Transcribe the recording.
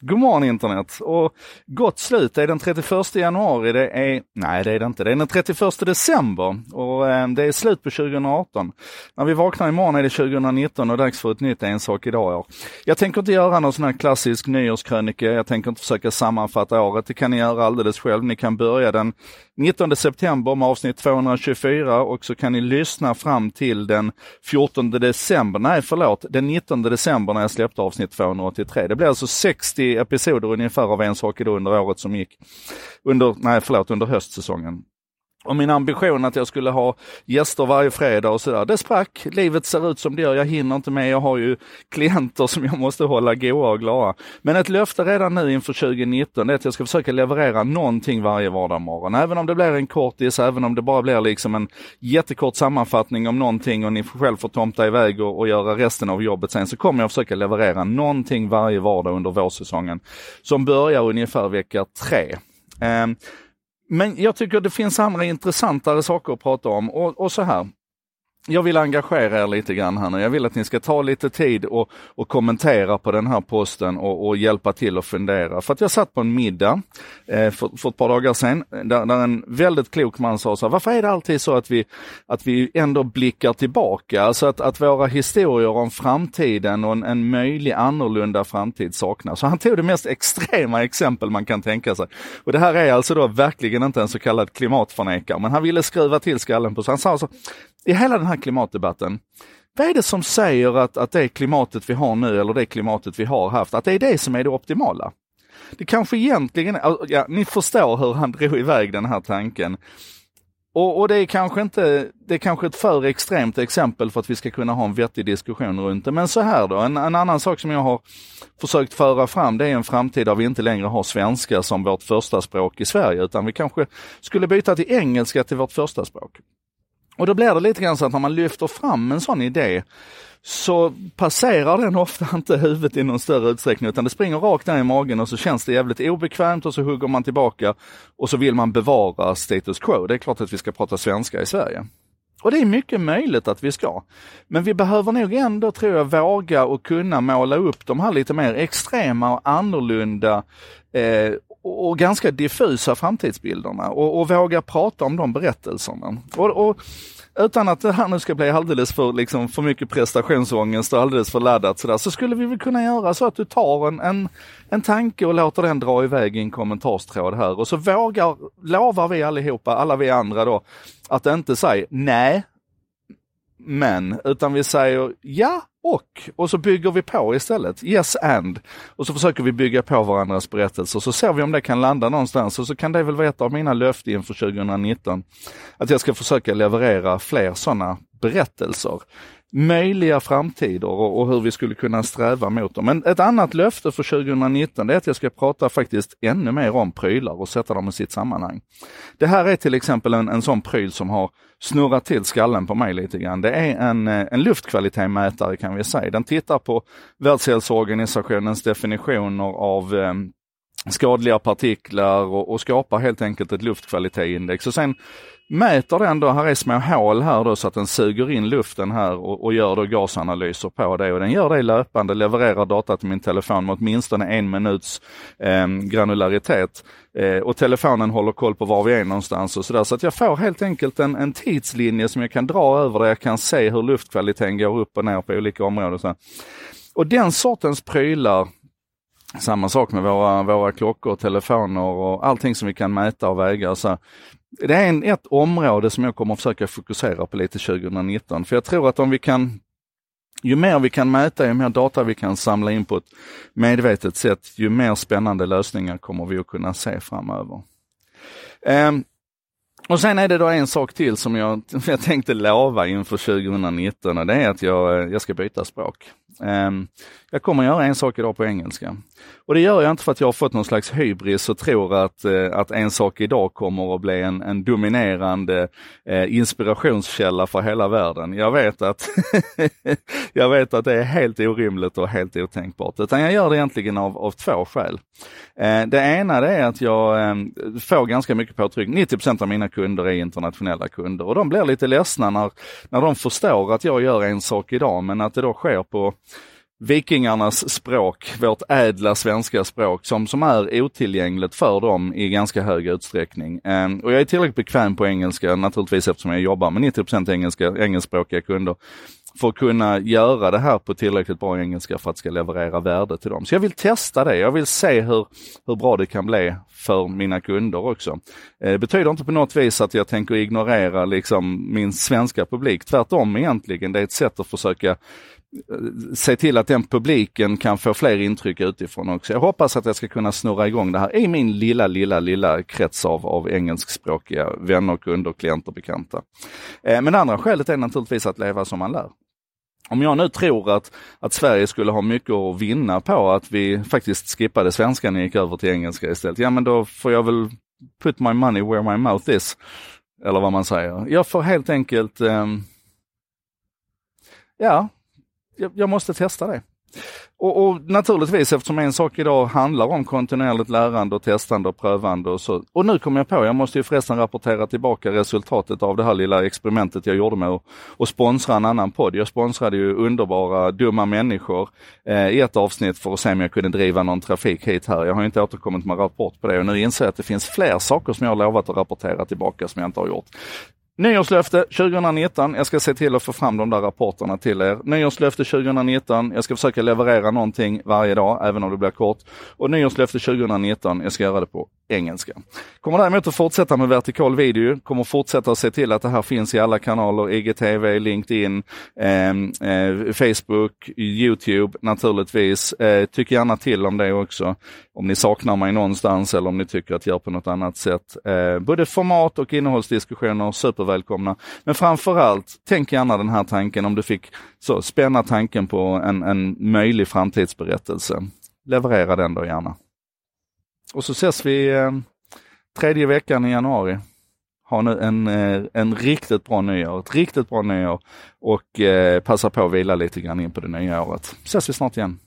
God morgon internet och gott slut. Det är den 31 januari. Det är, nej det är det inte. Det är den 31 december och eh, det är slut på 2018. När vi vaknar imorgon är det 2019 och dags för ett nytt En sak idag år. Jag tänker inte göra någon sån här klassisk nyårskrönika. Jag tänker inte försöka sammanfatta året. Det kan ni göra alldeles själv. Ni kan börja den 19 september med avsnitt 224 och så kan ni lyssna fram till den 14 december, nej förlåt, den 19 december när jag släppte avsnitt 283. Det blir alltså 60 episoder ungefär av En sak under året som gick. Under, nej förlåt, under höstsäsongen. Och min ambition att jag skulle ha gäster varje fredag och sådär, det sprack. Livet ser ut som det gör, jag hinner inte med. Jag har ju klienter som jag måste hålla goa och glada. Men ett löfte redan nu inför 2019 är att jag ska försöka leverera någonting varje vardagsmorgon. Även om det blir en kortis, även om det bara blir liksom en jättekort sammanfattning om någonting och ni själv får tomta iväg och, och göra resten av jobbet sen, så kommer jag försöka leverera någonting varje vardag under vårsäsongen. Som börjar ungefär vecka tre. Um, men jag tycker det finns andra intressantare saker att prata om. Och, och så här jag vill engagera er lite grann här nu. Jag vill att ni ska ta lite tid och, och kommentera på den här posten och, och, hjälpa till att fundera. För att jag satt på en middag eh, för, för, ett par dagar sedan där, där, en väldigt klok man sa så här, varför är det alltid så att vi, att vi ändå blickar tillbaka? Alltså att, att våra historier om framtiden och en, en möjlig annorlunda framtid saknas. Så han tog det mest extrema exempel man kan tänka sig. Och det här är alltså då verkligen inte en så kallad klimatförnekare, men han ville skruva till skallen på så han sa så, i hela den här klimatdebatten, vad är det som säger att, att det klimatet vi har nu eller det klimatet vi har haft, att det är det som är det optimala? Det kanske egentligen, ja, ni förstår hur han drog iväg den här tanken. Och, och, det är kanske inte, det är kanske ett för extremt exempel för att vi ska kunna ha en vettig diskussion runt det. Men så här då, en, en annan sak som jag har försökt föra fram, det är en framtid där vi inte längre har svenska som vårt första språk i Sverige, utan vi kanske skulle byta till engelska till vårt första språk. Och då blir det lite grann så att när man lyfter fram en sån idé så passerar den ofta inte huvudet i någon större utsträckning utan det springer rakt ner i magen och så känns det jävligt obekvämt och så hugger man tillbaka och så vill man bevara status quo. Det är klart att vi ska prata svenska i Sverige. Och det är mycket möjligt att vi ska. Men vi behöver nog ändå, tror jag, våga och kunna måla upp de här lite mer extrema och annorlunda eh, och ganska diffusa framtidsbilderna och, och våga prata om de berättelserna. Och, och, utan att det här nu ska bli alldeles för, liksom, för mycket prestationsångest och alldeles för laddat sådär, så skulle vi väl kunna göra så att du tar en, en, en tanke och låter den dra iväg i en kommentarstråd här och så vågar, lovar vi allihopa, alla vi andra då, att inte säga nej, men, utan vi säger ja och, och så bygger vi på istället. Yes and. Och så försöker vi bygga på varandras berättelser, så ser vi om det kan landa någonstans och så kan det väl vara ett av mina löften inför 2019. Att jag ska försöka leverera fler sådana berättelser möjliga framtider och, och, hur vi skulle kunna sträva mot dem. Men ett annat löfte för 2019 är att jag ska prata faktiskt ännu mer om prylar och sätta dem i sitt sammanhang. Det här är till exempel en, en sån pryl som har snurrat till skallen på mig lite grann. Det är en, eh, en luftkvalitetsmätare kan vi säga. Den tittar på Världshälsoorganisationens definitioner av eh, skadliga partiklar och, och skapar helt enkelt ett luftkvalitetsindex. Och sen mäter den då, här är små hål här då så att den suger in luften här och, och gör då gasanalyser på det och den gör det löpande, levererar data till min telefon med åtminstone en minuts eh, granularitet. Eh, och telefonen håller koll på var vi är någonstans och sådär. Så att jag får helt enkelt en, en tidslinje som jag kan dra över där jag kan se hur luftkvaliteten går upp och ner på olika områden. Så. Och den sortens prylar samma sak med våra, våra klockor, telefoner och allting som vi kan mäta och väga. Så det är en, ett område som jag kommer att försöka fokusera på lite 2019. För jag tror att om vi kan, ju mer vi kan mäta, ju mer data vi kan samla in på ett medvetet sätt, ju mer spännande lösningar kommer vi att kunna se framöver. Um, och sen är det då en sak till som jag, jag tänkte lova inför 2019 och det är att jag, jag ska byta språk. Um, jag kommer göra en sak idag på engelska. Och det gör jag inte för att jag har fått någon slags hybris och tror att, eh, att en sak idag kommer att bli en, en dominerande eh, inspirationskälla för hela världen. Jag vet, att jag vet att det är helt orimligt och helt otänkbart. Utan jag gör det egentligen av, av två skäl. Eh, det ena det är att jag ehm, får ganska mycket påtryckning. 90% av mina kunder är internationella kunder och de blir lite ledsna när, när de förstår att jag gör en sak idag men att det då sker på vikingarnas språk, vårt ädla svenska språk som, som är otillgängligt för dem i ganska hög utsträckning. Um, och jag är tillräckligt bekväm på engelska naturligtvis eftersom jag jobbar med 90 engelska, engelskspråkiga kunder för att kunna göra det här på tillräckligt bra engelska för att ska leverera värde till dem. Så jag vill testa det. Jag vill se hur, hur bra det kan bli för mina kunder också. Ehm, det betyder inte på något vis att jag tänker ignorera liksom min svenska publik. Tvärtom egentligen. Det är ett sätt att försöka se till att den publiken kan få fler intryck utifrån också. Jag hoppas att jag ska kunna snurra igång det här i min lilla, lilla, lilla krets av, av engelskspråkiga vänner, kunder, klienter, bekanta. Eh, men det andra skälet är naturligtvis att leva som man lär. Om jag nu tror att, att Sverige skulle ha mycket att vinna på att vi faktiskt skippade svenskan och gick över till engelska istället, ja men då får jag väl put my money where my mouth is. Eller vad man säger. Jag får helt enkelt, eh, ja, jag, jag måste testa det. Och, och, naturligtvis eftersom en sak idag handlar om kontinuerligt lärande och testande och prövande och så. Och nu kommer jag på, jag måste ju förresten rapportera tillbaka resultatet av det här lilla experimentet jag gjorde med att sponsra en annan podd. Jag sponsrade ju underbara Dumma människor eh, i ett avsnitt för att se om jag kunde driva någon trafik hit här. Jag har inte återkommit med rapport på det och nu inser jag att det finns fler saker som jag har lovat att rapportera tillbaka som jag inte har gjort. Nyårslöfte 2019. Jag ska se till att få fram de där rapporterna till er. Nyårslöfte 2019. Jag ska försöka leverera någonting varje dag, även om det blir kort. Och nyårslöfte 2019. Jag ska göra det på engelska. Kommer däremot att fortsätta med vertikal video. Kommer fortsätta att se till att det här finns i alla kanaler. IGTV, LinkedIn, eh, eh, Facebook, Youtube naturligtvis. Eh, tyck gärna till om det också. Om ni saknar mig någonstans eller om ni tycker att jag gör på något annat sätt. Eh, både format och innehållsdiskussioner super välkomna. Men framförallt, tänk gärna den här tanken om du fick så spänna tanken på en, en möjlig framtidsberättelse. Leverera den då gärna. Och så ses vi eh, tredje veckan i januari. Ha nu en, eh, en riktigt bra nyår, ett riktigt bra nyår och eh, passa på att vila lite grann in på det nya året. Ses vi snart igen.